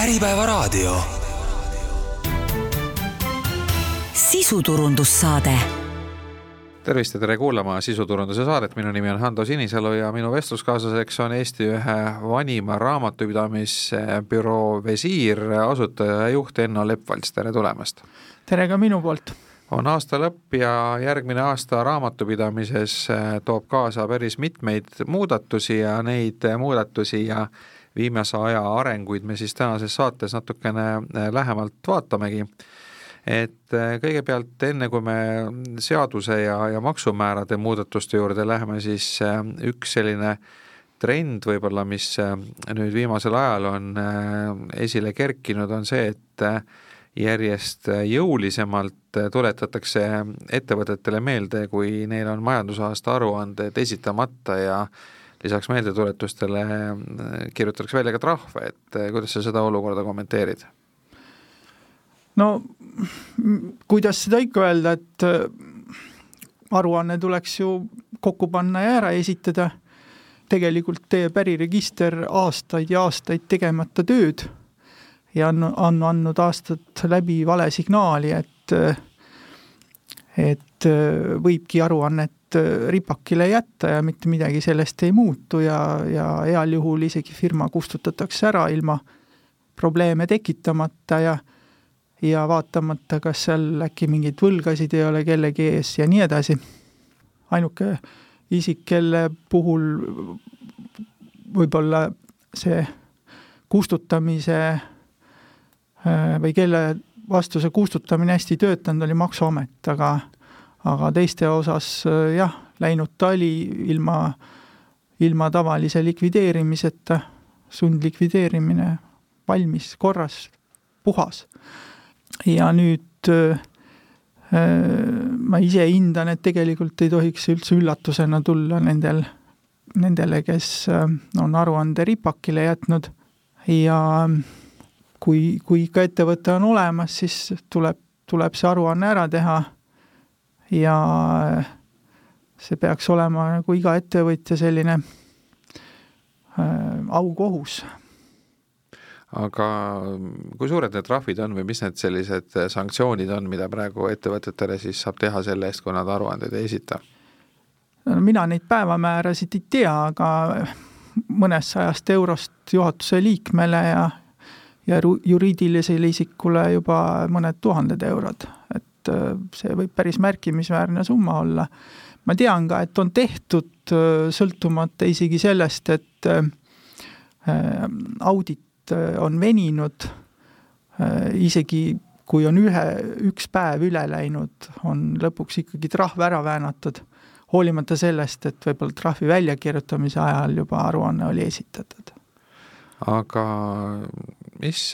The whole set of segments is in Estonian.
Äripäevaraadio. sisuturundussaade tervist ja tere kuulama sisuturunduse saadet, minu nimi on Hando Sinisalu ja minu vestluskaaslaseks on Eesti ühe vanima raamatupidamisbüroo Visiir asutaja ja juht Enno Leppvalts, tere tulemast! tere ka minu poolt! on aasta lõpp ja järgmine aasta raamatupidamises toob kaasa päris mitmeid muudatusi ja neid muudatusi ja viimase aja arenguid me siis tänases saates natukene lähemalt vaatamegi. Et äh, kõigepealt enne, kui me seaduse ja, ja maksumäärade muudatuste juurde läheme, siis äh, üks selline trend võib-olla, mis nüüd viimasel ajal on esile kerkinud, on see, et järjest jõulisemalt tuletatakse ettevõtetele meelde, kui neil on majandusaasta aruanded esitamata ja lisaks meeldetuletustele kirjutatakse välja ka trahve, et kuidas sa seda olukorda kommenteerid? no kuidas seda ikka öelda, et äh, aruanne tuleks ju kokku panna ja ära esitada. tegelikult teeb äriregister aastaid ja aastaid tegemata tööd ja on, on andnud aastad läbi vale signaali, et äh, et äh, võibki aruannet ripakile jätta ja mitte midagi sellest ei muutu ja, ja heal juhul isegi firma kustutatakse ära ilma probleeme tekitamata ja ja vaatamata, kas seal äkki mingeid võlgasid ei ole kellegi ees ja nii edasi. ainuke isik, kelle puhul võib-olla see kustutamise äh, või kelle vastu see kustutamine hästi töötanud, oli Maksuamet, aga aga teiste osas äh, jah, läinud ta oli ilma, ilma tavalise likvideerimiseta, sundlikvideerimine valmis, korras, puhas. Ja nüüd äh, ma ise hindan, et tegelikult ei tohiks üldse üllatusena tulla nendel, nendele, kes äh, on aruande ripakile jätnud. Ja kui, kui ikka ettevõte on olemas, siis tuleb, tuleb see aruanne ära teha ja see peaks olema nagu iga ettevõtja selline äh, aukohus aga kui suured need trahvid on või mis need sellised sanktsioonid on, mida praegu ettevõtetele siis saab teha selle eest, kui nad aruandeid ei esita? no mina neid päevamäärasid ei tea, aga mõnest sajast eurost juhatuse liikmele ja ja juriidilisele isikule juba mõned tuhanded eurod, et äh, see võib päris märkimisväärne summa olla. ma tean ka, et on tehtud äh, sõltumata isegi sellest, et äh, audit Äh, on veninud, äh, isegi kui on ühe, üks päev üle läinud, on lõpuks ikkagi trahv ära väänatud, hoolimata sellest, et võib-olla trahvi väljakirjutamise ajal juba aruanne oli esitatud. aga mis,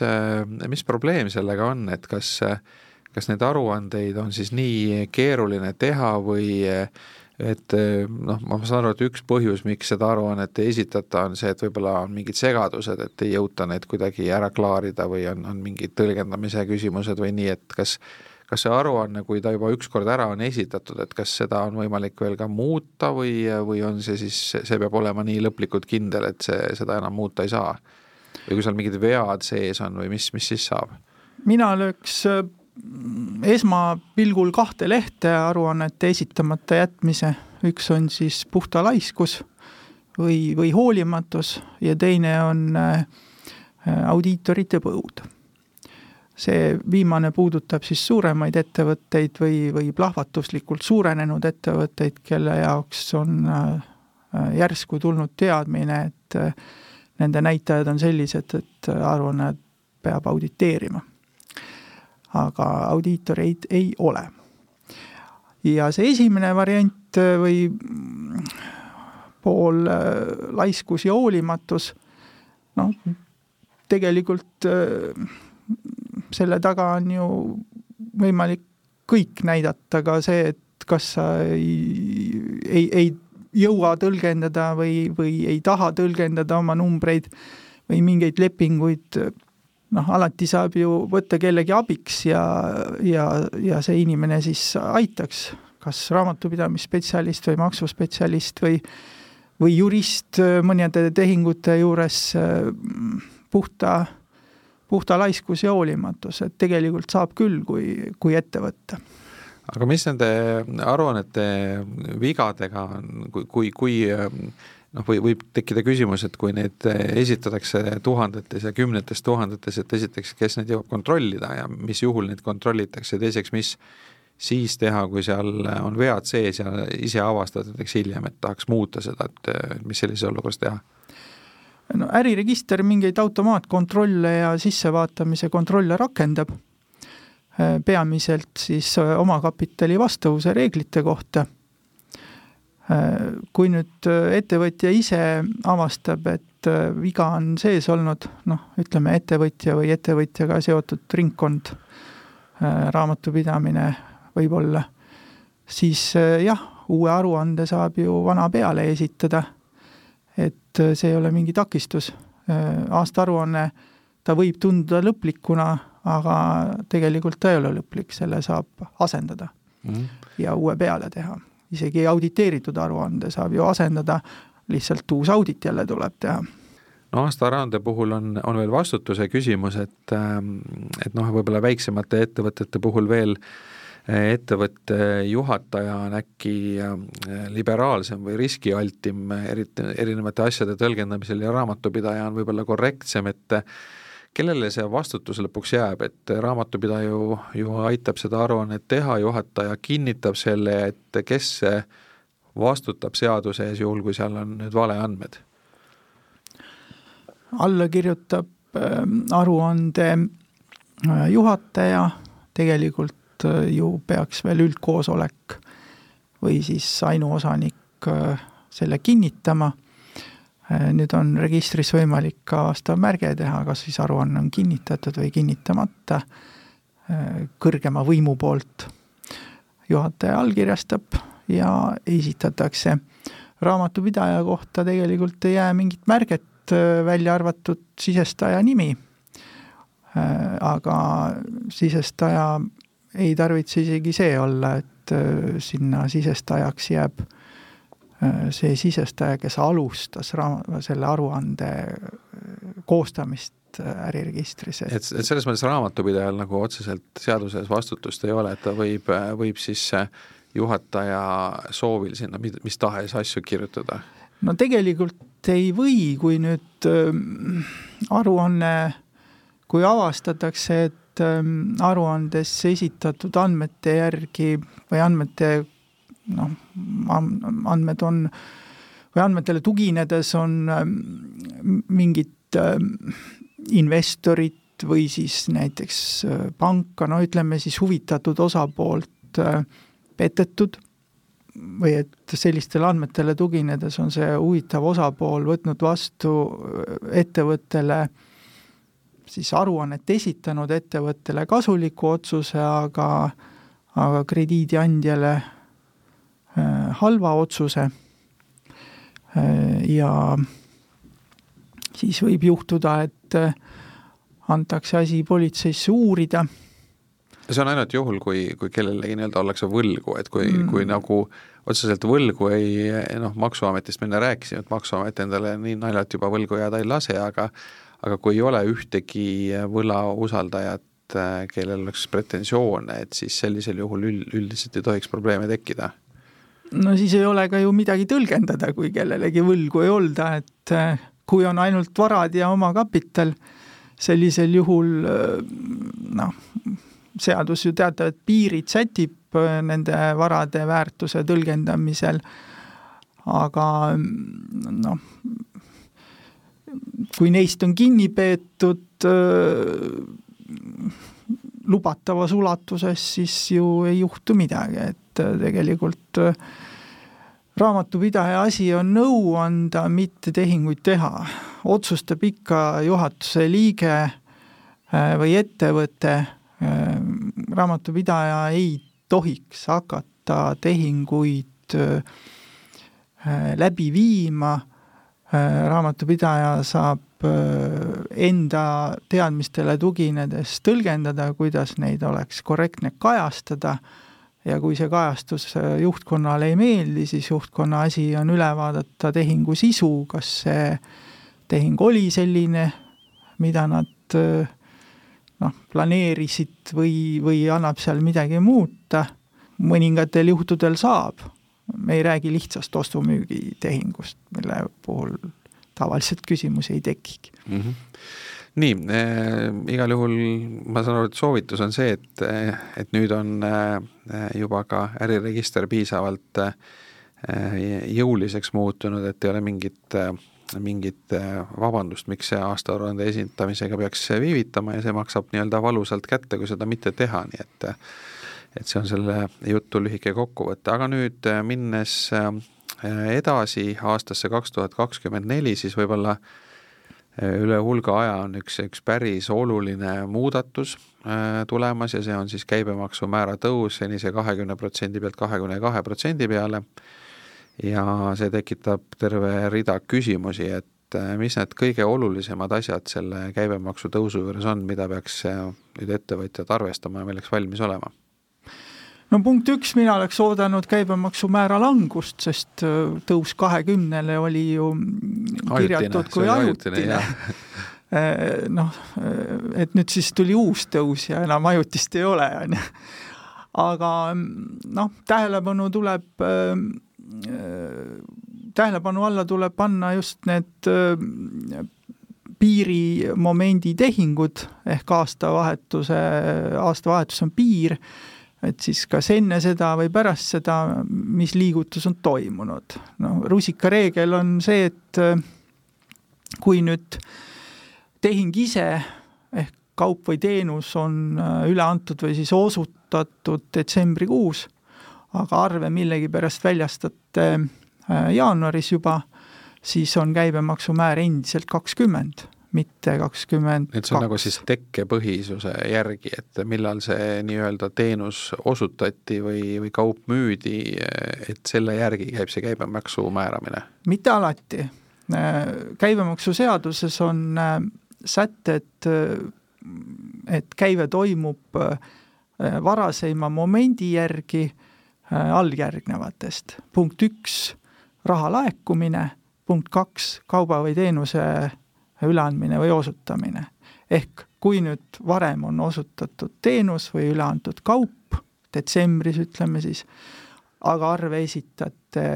mis probleem sellega on, et kas, kas neid aruandeid on siis nii keeruline teha või et noh, ma saan aru, et üks põhjus, miks seda aruannet ei esitata, on see, et võib-olla on mingid segadused, et ei jõuta neid kuidagi ära klaarida või on, on mingid tõlgendamise küsimused või nii, et kas kas see aruanne, kui ta juba ükskord ära on esitatud, et kas seda on võimalik veel ka muuta või, või on see siis, see peab olema nii lõplikult kindel, et see, seda enam muuta ei saa? või kui seal mingid vead sees on või mis, mis siis saab? mina lööks esmapilgul kahte lehte aruannete esitamata jätmise, üks on siis puhta laiskus või, või hoolimatus ja teine on äh, audiitorite põud. see viimane puudutab siis suuremaid ettevõtteid või, või plahvatuslikult suurenenud ettevõtteid, kelle jaoks on äh, järsku tulnud teadmine, et äh, nende näitajad on sellised, et aruanne peab auditeerima aga audiitoreid ei ole. ja see esimene variant äh, või pool äh, laiskus ja hoolimatus, noh, tegelikult äh, selle taga on ju võimalik kõik näidata, ka see, et kas sa ei, ei, ei jõua tõlgendada või, või ei taha tõlgendada oma numbreid või mingeid lepinguid noh, alati saab ju võtta kellegi abiks ja, ja, ja see inimene siis aitaks, kas raamatupidamisspetsialist või maksuspetsialist või või jurist mõnede tehingute juures puhta, puhta laiskus ja hoolimatus, et tegelikult saab küll, kui, kui ette võtta. Aga mis nende aruannete vigadega on, kui, kui, kui noh, või võib tekkida küsimus, et kui neid esitatakse tuhandetes ja kümnetes tuhandetes, et esiteks, kes neid jõuab kontrollida ja mis juhul neid kontrollitakse, teiseks, mis siis teha, kui seal on vead sees ja ise avastad näiteks hiljem, et tahaks muuta seda, et mis sellises olukorras teha? no äriregister mingeid automaatkontrolle ja sissevaatamise kontrolle rakendab Äh, peamiselt siis äh, omakapitali vastavuse reeglite kohta. Äh, kui nüüd ettevõtja ise avastab, et viga on sees olnud, noh, ütleme ettevõtja või ettevõtjaga seotud ringkond, raamatupidamine võib-olla, siis jah, uue aruande saab ju vana peale esitada. et see ei ole mingi takistus. aastaaruanne, ta võib tunduda lõplikuna, aga tegelikult ta ei ole lõplik, selle saab asendada mm -hmm. ja uue peale teha. Isegi auditeeritud aruande saab ju asendada, lihtsalt uus audit jälle tuleb teha. No aastaaruande puhul on, on veel vastutuse küsimus, et, ähm, et noh, võib-olla väiksemate ettevõtete puhul veel äh, ettevõtte juhataja on äkki äh, liberaalsem või riskialtim eriti erinevate asjade tõlgendamisel ja raamatupidaja on võib-olla korrektsem, et kellele see vastutus lõpuks jääb, et raamatupidaja ju, ju aitab seda aruannet teha, juhataja kinnitab selle, et kes vastutab seaduse ees, juhul kui seal on nüüd valeandmed? alla kirjutab ähm, aruande äh, juhataja, tegelikult äh, ju peaks veel üldkoosolek või siis ainuosanik äh, selle kinnitama nüüd on registris võimalik ka vastav märge teha, kas siis aruanne on kinnitatud või kinnitamata äh, kõrgema võimu poolt. juhataja allkirjastab ja esitatakse. raamatupidaja kohta tegelikult ei jää mingit märget, äh, välja arvatud sisestaja nimi. aga sisestaja ei tarvitse isegi see olla, et sinna sisestajaks jääb Äh, see sisestaja, kes alustas raam-, selle aruande äh, koostamist äh, äriregistris. et, et selles mõttes raamatupidajal nagu otseselt seaduses vastutust ei ole, et ta võib, võib siis juhataja soovil sinna mis, mis tahes asju kirjutada? no tegelikult ei või, kui nüüd äh, aruanne, kui avastatakse, et äh, aruandes esitatud andmete järgi või andmete noh, andmed on või andmetele tuginedes on ähm, mingid ähm, investorit või siis näiteks äh, panka, no ütleme siis huvitatud osapoolt äh, petetud või et sellistele andmetele tuginedes on see huvitav osapool võtnud vastu äh, ettevõttele siis aruannet esitanud ettevõttele kasuliku otsuse, aga aga krediidiandjale halva otsuse äh, ja siis võib juhtuda, et äh, antakse asi politseisse uurida. see on ainult juhul, kui, kui kellelegi nii-öelda ollakse võlgu, et kui mm., kui nagu otseselt võlgu ei noh, Maksuametist me enne rääkisime, et Maksuamet endale nii naljalt juba võlgu jääda ei lase, aga aga kui ei ole ühtegi võlausaldajat, kellel oleks pretensioone, et siis sellisel juhul üld, üldiselt ei tohiks probleeme tekkida no siis ei ole ka ju midagi tõlgendada, kui kellelegi võlgu ei olda, et äh, kui on ainult varad ja omakapital, sellisel juhul äh, noh, seadus ju teatavad piirid sätib äh, nende varade väärtuse tõlgendamisel, aga noh, kui neist on kinni peetud lubatavas ulatuses, siis ju ei juhtu midagi, et et äh, tegelikult äh, raamatupidaja asi on nõu anda, mitte tehinguid teha. otsustab ikka juhatuse liige äh, või ettevõte, raamatupidaja ei tohiks hakata tehinguid läbi viima, raamatupidaja saab enda teadmistele tuginedes tõlgendada, kuidas neid oleks korrektne kajastada ja kui see kajastus äh, juhtkonnale ei meeldi, siis juhtkonna asi on üle vaadata tehingu sisu, kas see tehing oli selline, mida nad äh, noh, planeerisid või, või annab seal midagi muuta, mõningatel juhtudel saab. me ei räägi lihtsast ostu-müügitehingust, mille puhul tavaliselt küsimusi ei tekigi mm. -hmm nii äh,, igal juhul ma saan aru, et soovitus on see, et, et nüüd on äh, juba ka äriregister piisavalt äh, jõuliseks muutunud, et ei ole mingit äh, mingit äh, vabandust, miks see aastaaruande esitamisega peaks viivitama ja see maksab nii-öelda valusalt kätte, kui seda mitte teha, nii et et see on selle jutu lühike kokkuvõte, aga nüüd äh, minnes äh, edasi aastasse kaks tuhat kakskümmend neli, siis võib-olla üle hulga aja on üks, üks päris oluline muudatus tulemas ja see on siis käibemaksumäära tõus senise kahekümne protsendi pealt kahekümne kahe protsendi peale ja see tekitab terve rida küsimusi, et äh, mis need kõige olulisemad asjad selle käibemaksu tõusu juures on, mida peaks äh, nüüd ettevõtjad arvestama ja milleks valmis olema? No punkt üks, mina oleks oodanud käibemaksumäära langust, sest äh, tõus kahekümnele oli ju kirjatud kui ajutine, ajutine. noh, et nüüd siis tuli uus tõus ja enam ajutist ei ole, on ju. aga noh, tähelepanu tuleb tähelepanu alla tuleb panna just need äh, piirimomendi tehingud ehk aastavahetuse, aastavahetus on piir, et siis kas enne seda või pärast seda, mis liigutus on toimunud. no rusikareegel on see, et äh, kui nüüd tehing ise ehk kaup või teenus on äh, üle antud või siis osutatud detsembrikuus aga arve millegipärast väljastate äh, jaanuaris juba, siis on käibemaksumäär endiselt kakskümmend, mitte kakskümmend et see on nagu siis tekkepõhisuse järgi, et millal see nii-öelda teenus osutati või, või kaup müüdi, et selle järgi käib see käibemaksu määramine? mitte alati. Äh, käibemaksuseaduses on äh, sätted, et käive toimub varaseima momendi järgi Äh, alljärgnevatest. punkt üks, raha laekumine, punkt kaks, kauba või teenuse üleandmine või osutamine. ehk kui nüüd varem on osutatud teenus või üle antud kaup, detsembris ütleme siis, aga arve esitate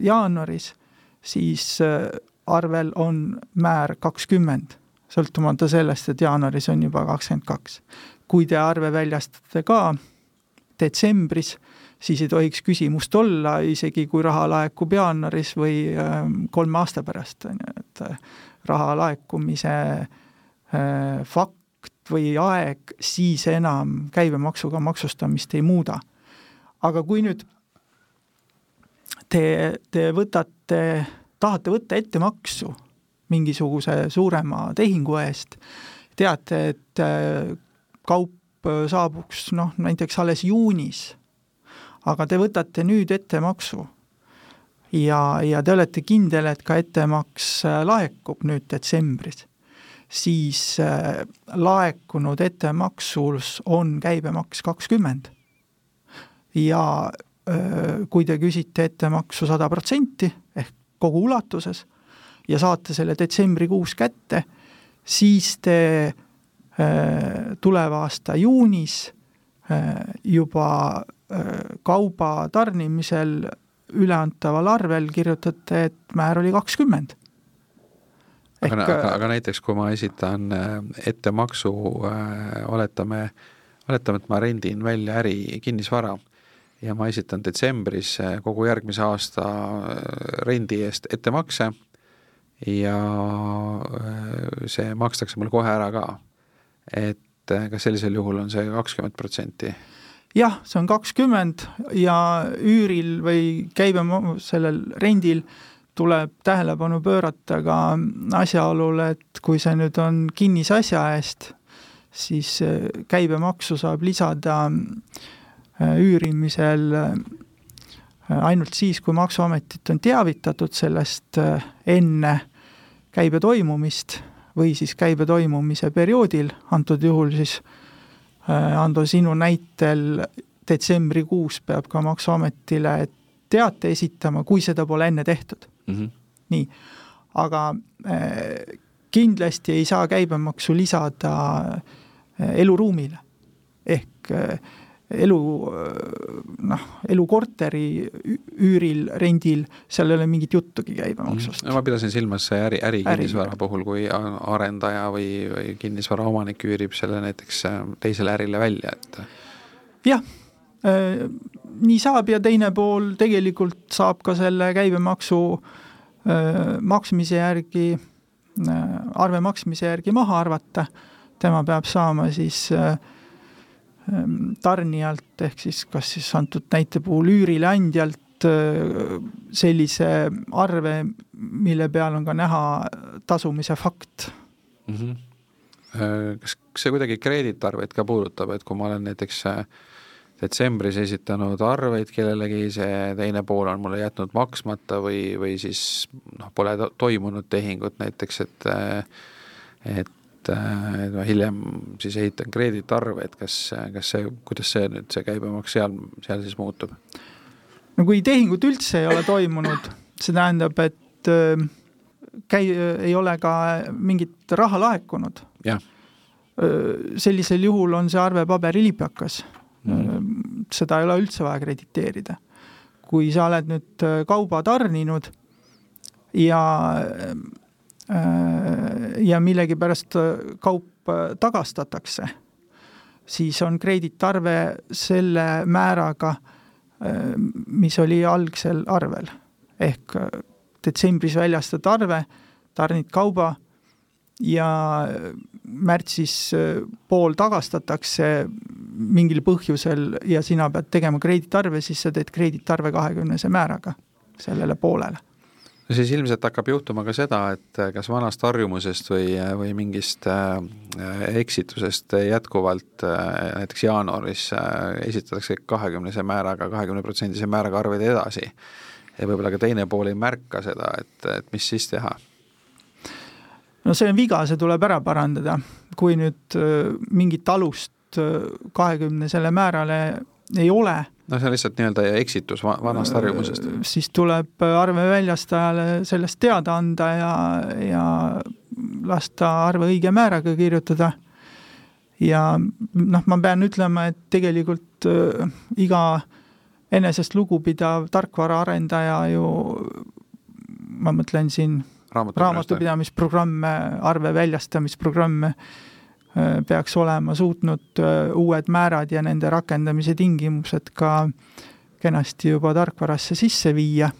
jaanuaris, siis äh, arvel on määr kakskümmend, sõltumata sellest, et jaanuaris on juba kakskümmend kaks. kui te arve väljastate ka detsembris, siis ei tohiks küsimust olla, isegi kui raha laekub jaanuaris või ähm, kolme aasta pärast, on ju, et äh, raha laekumise äh, fakt või aeg siis enam käibemaksuga maksustamist ei muuda. aga kui nüüd te, te võtate, tahate võtta ettemaksu mingisuguse suurema tehingu eest, teate, et äh, kaup saabuks noh, näiteks alles juunis aga te võtate nüüd ettemaksu ja, ja te olete kindel, et ka ettemaks äh, laekub nüüd detsembris, siis äh, laekunud ettemaksus on käibemaks kakskümmend. ja äh, kui te küsite ettemaksu sada protsenti ehk kogu ulatuses ja saate selle detsembrikuus kätte, siis te tuleva aasta juunis juba kauba tarnimisel üleantaval arvel kirjutate, et määr oli kakskümmend. aga, aga, aga näiteks, kui ma esitan äh, ettemaksu, äh, oletame, oletame, et ma rendin välja äri kinnisvara ja ma esitan detsembris äh, kogu järgmise aasta rendi eest ettemakse ja see makstakse mul kohe ära ka. et kas sellisel juhul on see kakskümmend protsenti? Jah, see on kakskümmend ja üüril või käibema-, sellel rendil tuleb tähelepanu pöörata ka asjaolule, et kui see nüüd on kinnisasja eest, siis äh, käibemaksu saab lisada äh, üürimisel äh, ainult siis, kui Maksuametit on teavitatud sellest enne käibe toimumist või siis käibe toimumise perioodil, antud juhul siis Ando, sinu näitel detsembrikuus peab ka Maksuametile teate esitama, kui seda pole enne tehtud mm. -hmm. nii, aga äh, kindlasti ei saa käibemaksu lisada eluruumile. ehk elu noh, elukorteri üüril, rendil, seal ei ole mingit juttugi käibemaksust. Mm.. ma pidasin silmas äri, äri. puhul, kui arendaja või, või kinnisvara omanik üürib selle näiteks teisele ärile välja, et jah, nii saab ja teine pool tegelikult saab ka selle käibemaksu maksmise järgi, arve maksmise järgi maha arvata, tema peab saama siis äh, tarnijalt, ehk siis kas siis antud näite puhul üürileandjalt äh, sellise arve, mille peal on ka näha tasumise fakt mm. -hmm. kas see kuidagi kreeditarveid ka puudutab, et kui ma olen näiteks äh, detsembris esitanud arveid kellelegi, see teine pool on mulle jätnud maksmata või, või siis noh, pole to toimunud tehingut näiteks, et et et ma hiljem siis ehitan kreeditarve, et kas, kas see, kuidas see nüüd, see käibemaks seal, seal siis muutub? no kui tehingut üldse ei ole toimunud, see tähendab, et äh, käi-, ei ole ka mingit raha laekunud. Äh, sellisel juhul on see arve paberilipjakas mm. seda ei ole üldse vaja krediteerida. kui sa oled nüüd kauba tarninud ja Äh, ja millegipärast äh, kaup äh, tagastatakse, siis on krediitarve selle määraga, mis oli algsel arvel. ehk detsembris väljastatud arve, tarnid kauba ja märtsis pool tagastatakse mingil põhjusel ja sina pead tegema krediitarve, siis sa teed krediitarve kahekümnese määraga sellele poolele no siis ilmselt hakkab juhtuma ka seda, et kas vanast harjumusest või, või mingist äh, eksitusest jätkuvalt näiteks jaanuaris esitatakse kahekümnese määraga, kahekümneprotsendise määraga arveid edasi. ja võib-olla ka teine pool ei märka seda, et, et mis siis teha? no see on viga, see tuleb ära parandada, kui nüüd mingit alust kahekümnesele määrale ei ole no see on lihtsalt nii-öelda eksitus vanast harjumusest. siis tuleb arve väljastajale sellest teada anda ja, ja lasta arve õige määraga kirjutada. ja noh, ma pean ütlema, et tegelikult äh, iga enesest lugupidav tarkvaraarendaja ju, ma mõtlen siin raamatupidamisprogramme, arve väljastamisprogramme äh,, Äh, peaks olema suutnud äh, uued määrad ja nende rakendamise tingimused ka kenasti juba tarkvarasse sisse viia.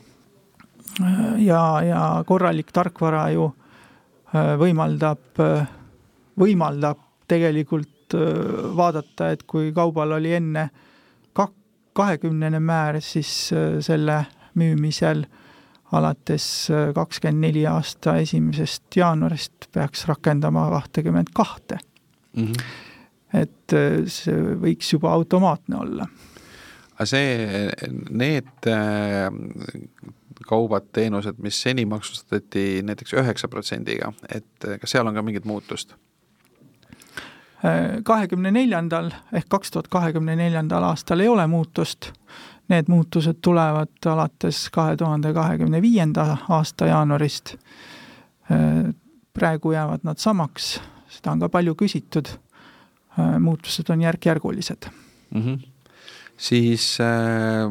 Äh, ja, ja korralik tarkvara ju võimaldab, võimaldab tegelikult vaadata, et kui kaubal oli enne kak-, kahekümnene määr, siis selle müümisel alates kakskümmend neli aasta esimesest jaanuarist peaks rakendama kahtekümmet kahte mm. -hmm. et äh, see võiks juba automaatne olla. aga see, need äh, kaubad, teenused, mis seni maksustati näiteks üheksa protsendiga, et äh, kas seal on ka mingit muutust? kahekümne neljandal ehk kaks tuhat kahekümne neljandal aastal ei ole muutust. Need muutused tulevad alates kahe tuhande kahekümne viienda aasta jaanuarist. praegu jäävad nad samaks seda on ka palju küsitud, äh, muutused on järk-järgulised. Mm. -hmm siis äh,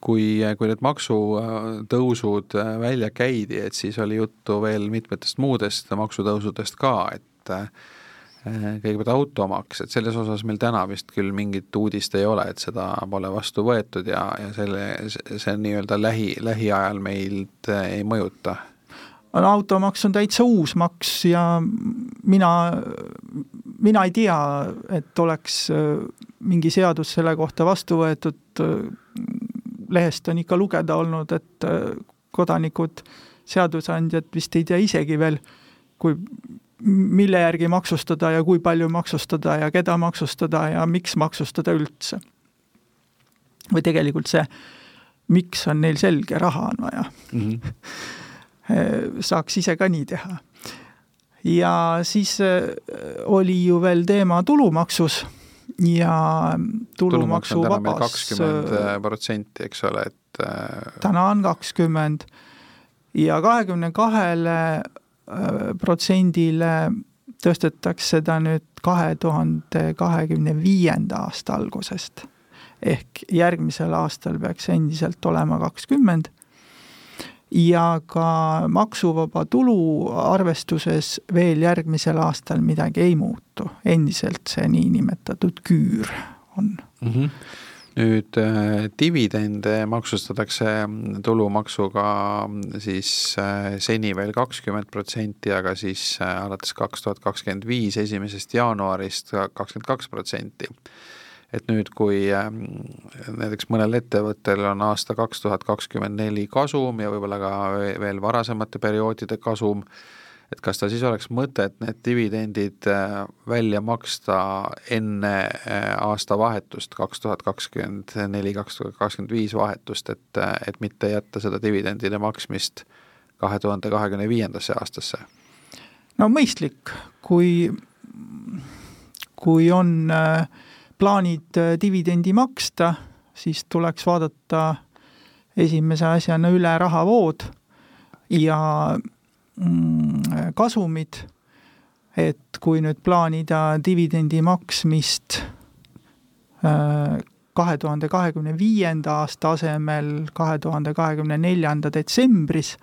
kui, kui need maksutõusud äh, välja käidi, et siis oli juttu veel mitmetest muudest maksutõusudest ka, et kõigepealt automaks, et selles osas meil täna vist küll mingit uudist ei ole, et seda pole vastu võetud ja, ja selle, see nii-öelda lähi, lähiajal meilt ei mõjuta no automaks on täitsa uus maks ja mina, mina ei tea, et oleks äh, mingi seadus selle kohta vastu võetud, lehest on ikka lugeda olnud, et äh, kodanikud, seadusandjad vist ei tea isegi veel, kui, mille järgi maksustada ja kui palju maksustada ja keda maksustada ja miks maksustada üldse. või tegelikult see, miks on neil selge, raha on vaja mm. -hmm saaks ise ka nii teha. ja siis äh, oli ju veel teema tulumaksus ja tulumaksuvabas kakskümmend äh, protsenti, eks ole, et täna on kakskümmend ja kahekümne kahele protsendile tõstetakse seda nüüd kahe tuhande kahekümne viienda aasta algusest. ehk järgmisel aastal peaks endiselt olema kakskümmend ja ka maksuvaba tulu arvestuses veel järgmisel aastal midagi ei muutu, endiselt see niinimetatud küür on. Mm. -hmm nüüd äh, dividende maksustatakse tulumaksuga siis äh, seni veel kakskümmend protsenti, aga siis äh, alates kaks tuhat kakskümmend viis esimesest jaanuarist kakskümmend kaks protsenti et nüüd, kui ähm, näiteks mõnel ettevõttel on aasta kaks tuhat kakskümmend neli kasum ja võib-olla ka veel varasemate perioodide kasum, et kas tal siis oleks mõtet need dividendid äh, välja maksta enne äh, aastavahetust, kaks tuhat kakskümmend neli, kaks tuhat kakskümmend viis vahetust, et, äh, et mitte jätta seda dividendide maksmist kahe tuhande kahekümne viiendasse aastasse? no mõistlik, kui, kui on äh, plaanid äh, dividendi maksta, siis tuleks vaadata esimese asjana üle rahavood ja mm, kasumid, et kui nüüd plaanida dividendi maksmist äh, kahe tuhande kahekümne viienda aasta asemel kahe tuhande kahekümne neljanda detsembris,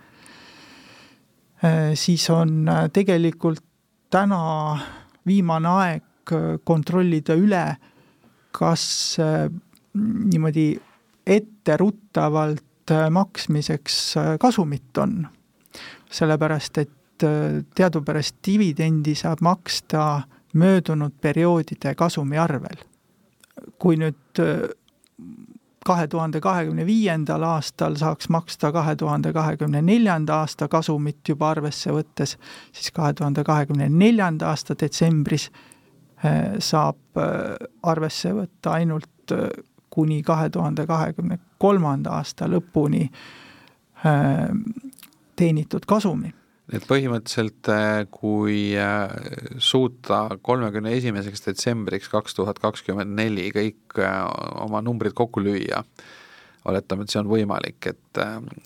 äh, siis on tegelikult täna viimane aeg kontrollida üle, kas äh, niimoodi etteruttavalt äh, maksmiseks äh, kasumit on. sellepärast, et teadupärast dividendi saab maksta möödunud perioodide kasumi arvel. kui nüüd kahe tuhande kahekümne viiendal aastal saaks maksta kahe tuhande kahekümne neljanda aasta kasumit juba arvesse võttes, siis kahe tuhande kahekümne neljanda aasta detsembris saab eh, arvesse võtta ainult eh, kuni kahe tuhande kahekümne kolmanda aasta lõpuni teenitud kasumi. Et põhimõtteliselt kui suuta kolmekümne esimeseks detsembriks kaks tuhat kakskümmend neli kõik oma numbrid kokku lüüa, oletame, et see on võimalik, et,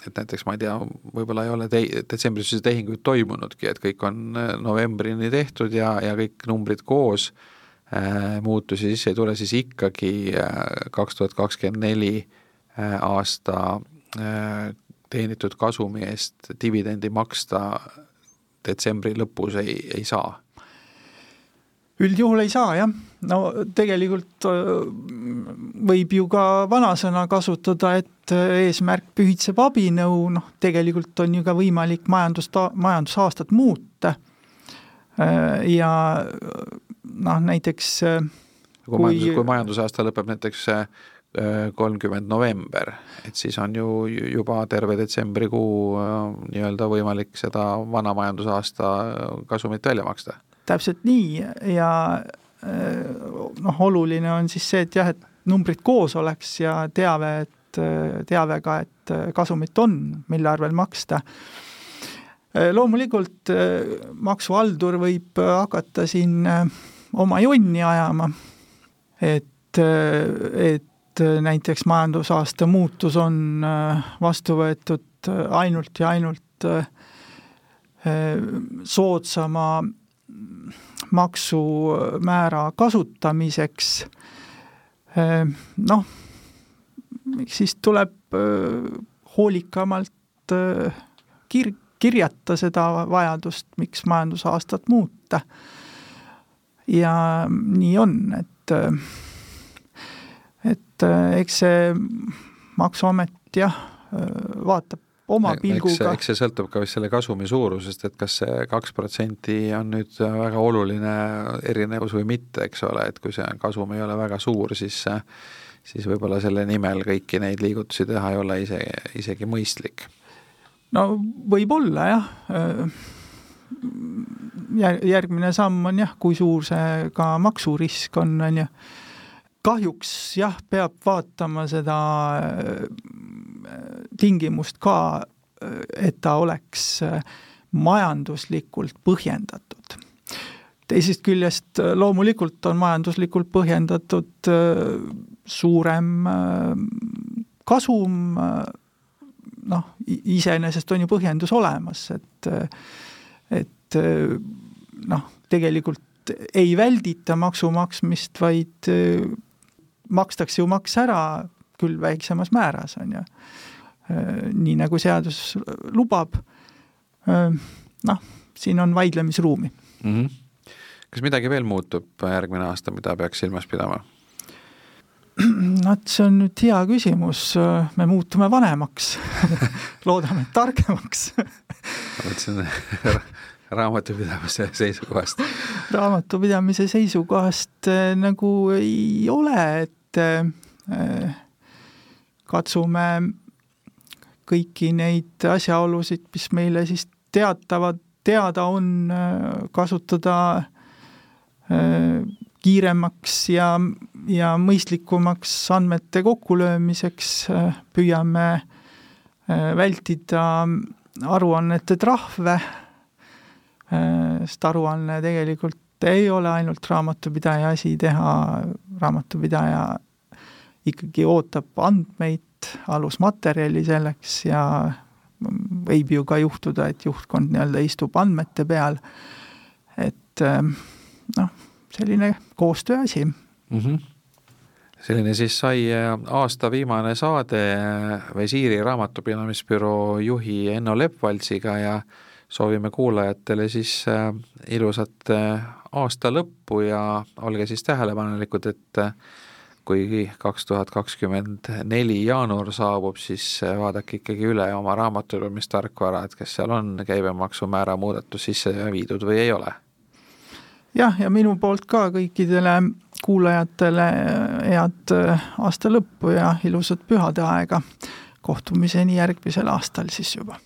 et näiteks ma ei tea, võib-olla ei ole te-, detsembris tehinguid toimunudki, et kõik on novembrini tehtud ja, ja kõik numbrid koos äh,, muutusi sisse ei tule, siis ikkagi äh, kaks tuhat kakskümmend neli äh, aasta äh, teenitud kasumi eest dividendi maksta detsembri lõpus ei, ei saa üldjuhul ei saa jah, no tegelikult äh, võib ju ka vanasõna kasutada, et äh, eesmärk pühitseb abinõu, noh tegelikult on ju ka võimalik majandust, majandusaastat muuta. Äh, ja noh, näiteks kui, kui majandus, kui majandusaasta lõpeb näiteks kolmkümmend november, et siis on ju juba terve detsembrikuu nii-öelda võimalik seda vana majandusaasta kasumit välja maksta täpselt nii ja äh, noh, oluline on siis see, et jah, et numbrid koos oleks ja teave, et äh, teave ka, et äh, kasumit on, mille arvel maksta. loomulikult maksuhaldur võib hakata siin oma jonni ajama, et, et näiteks majandusaasta muutus on vastu võetud ainult ja ainult soodsama maksumäära kasutamiseks, noh, siis tuleb eh, hoolikamalt eh, kir-, kirjata seda vajadust, miks majandusaastat muuta. ja nii on, et, et eks see Maksuamet jah, vaatab oma pilguga. eks see sõltub ka vist selle kasumi suurusest, et kas see kaks protsenti on nüüd väga oluline erinevus või mitte, eks ole, et kui see kasum ei ole väga suur, siis siis võib-olla selle nimel kõiki neid liigutusi teha ei ole ise, isegi mõistlik. no võib-olla jah, järgmine samm on jah, kui suur see ka maksurisk on, on ju, kahjuks jah, peab vaatama seda tingimust ka, et ta oleks äh, majanduslikult põhjendatud. teisest küljest äh, loomulikult on majanduslikult põhjendatud äh, suurem kasum, noh, iseenesest on ju põhjendus olemas, et et noh, tegelikult ei väldita maksu maksmist, vaid makstakse ju maks ära, küll väiksemas määras, on ju. Nii nagu seadus lubab. noh, siin on vaidlemisruumi mm. -hmm. kas midagi veel muutub järgmine aasta, mida peaks silmas pidama? vot, see on nüüd hea küsimus, me muutume vanemaks loodame, et targemaks ma mõtlesin raamatupidamise seisukohast raamatupidamise seisukohast nagu ei ole, et katsume kõiki neid asjaolusid, mis meile siis teatavad, teada on, kasutada kiiremaks ja, ja mõistlikumaks andmete kokkulöömiseks, püüame vältida aruannete trahve sest aruanne tegelikult ei ole ainult raamatupidaja asi teha, raamatupidaja ikkagi ootab andmeid, alusmaterjali selleks ja võib ju ka juhtuda, et juhtkond nii-öelda istub andmete peal, et äh, noh, selline koostöö asi mm. -hmm selline siis sai äh, aasta viimane saade Visiiri raamatupidamisbüroo juhi Enno Leppvaltsiga ja soovime kuulajatele siis äh, ilusat äh, aasta lõppu ja olge siis tähelepanelikud, et äh, kui kaks tuhat kakskümmend neli jaanuar saabub, siis vaadake ikkagi üle oma raamatupidamistarkvara, et kas seal on käibemaksumäära muudatus sisse viidud või ei ole. jah, ja minu poolt ka kõikidele kuulajatele head aasta lõppu ja ilusat pühade aega. kohtumiseni järgmisel aastal siis juba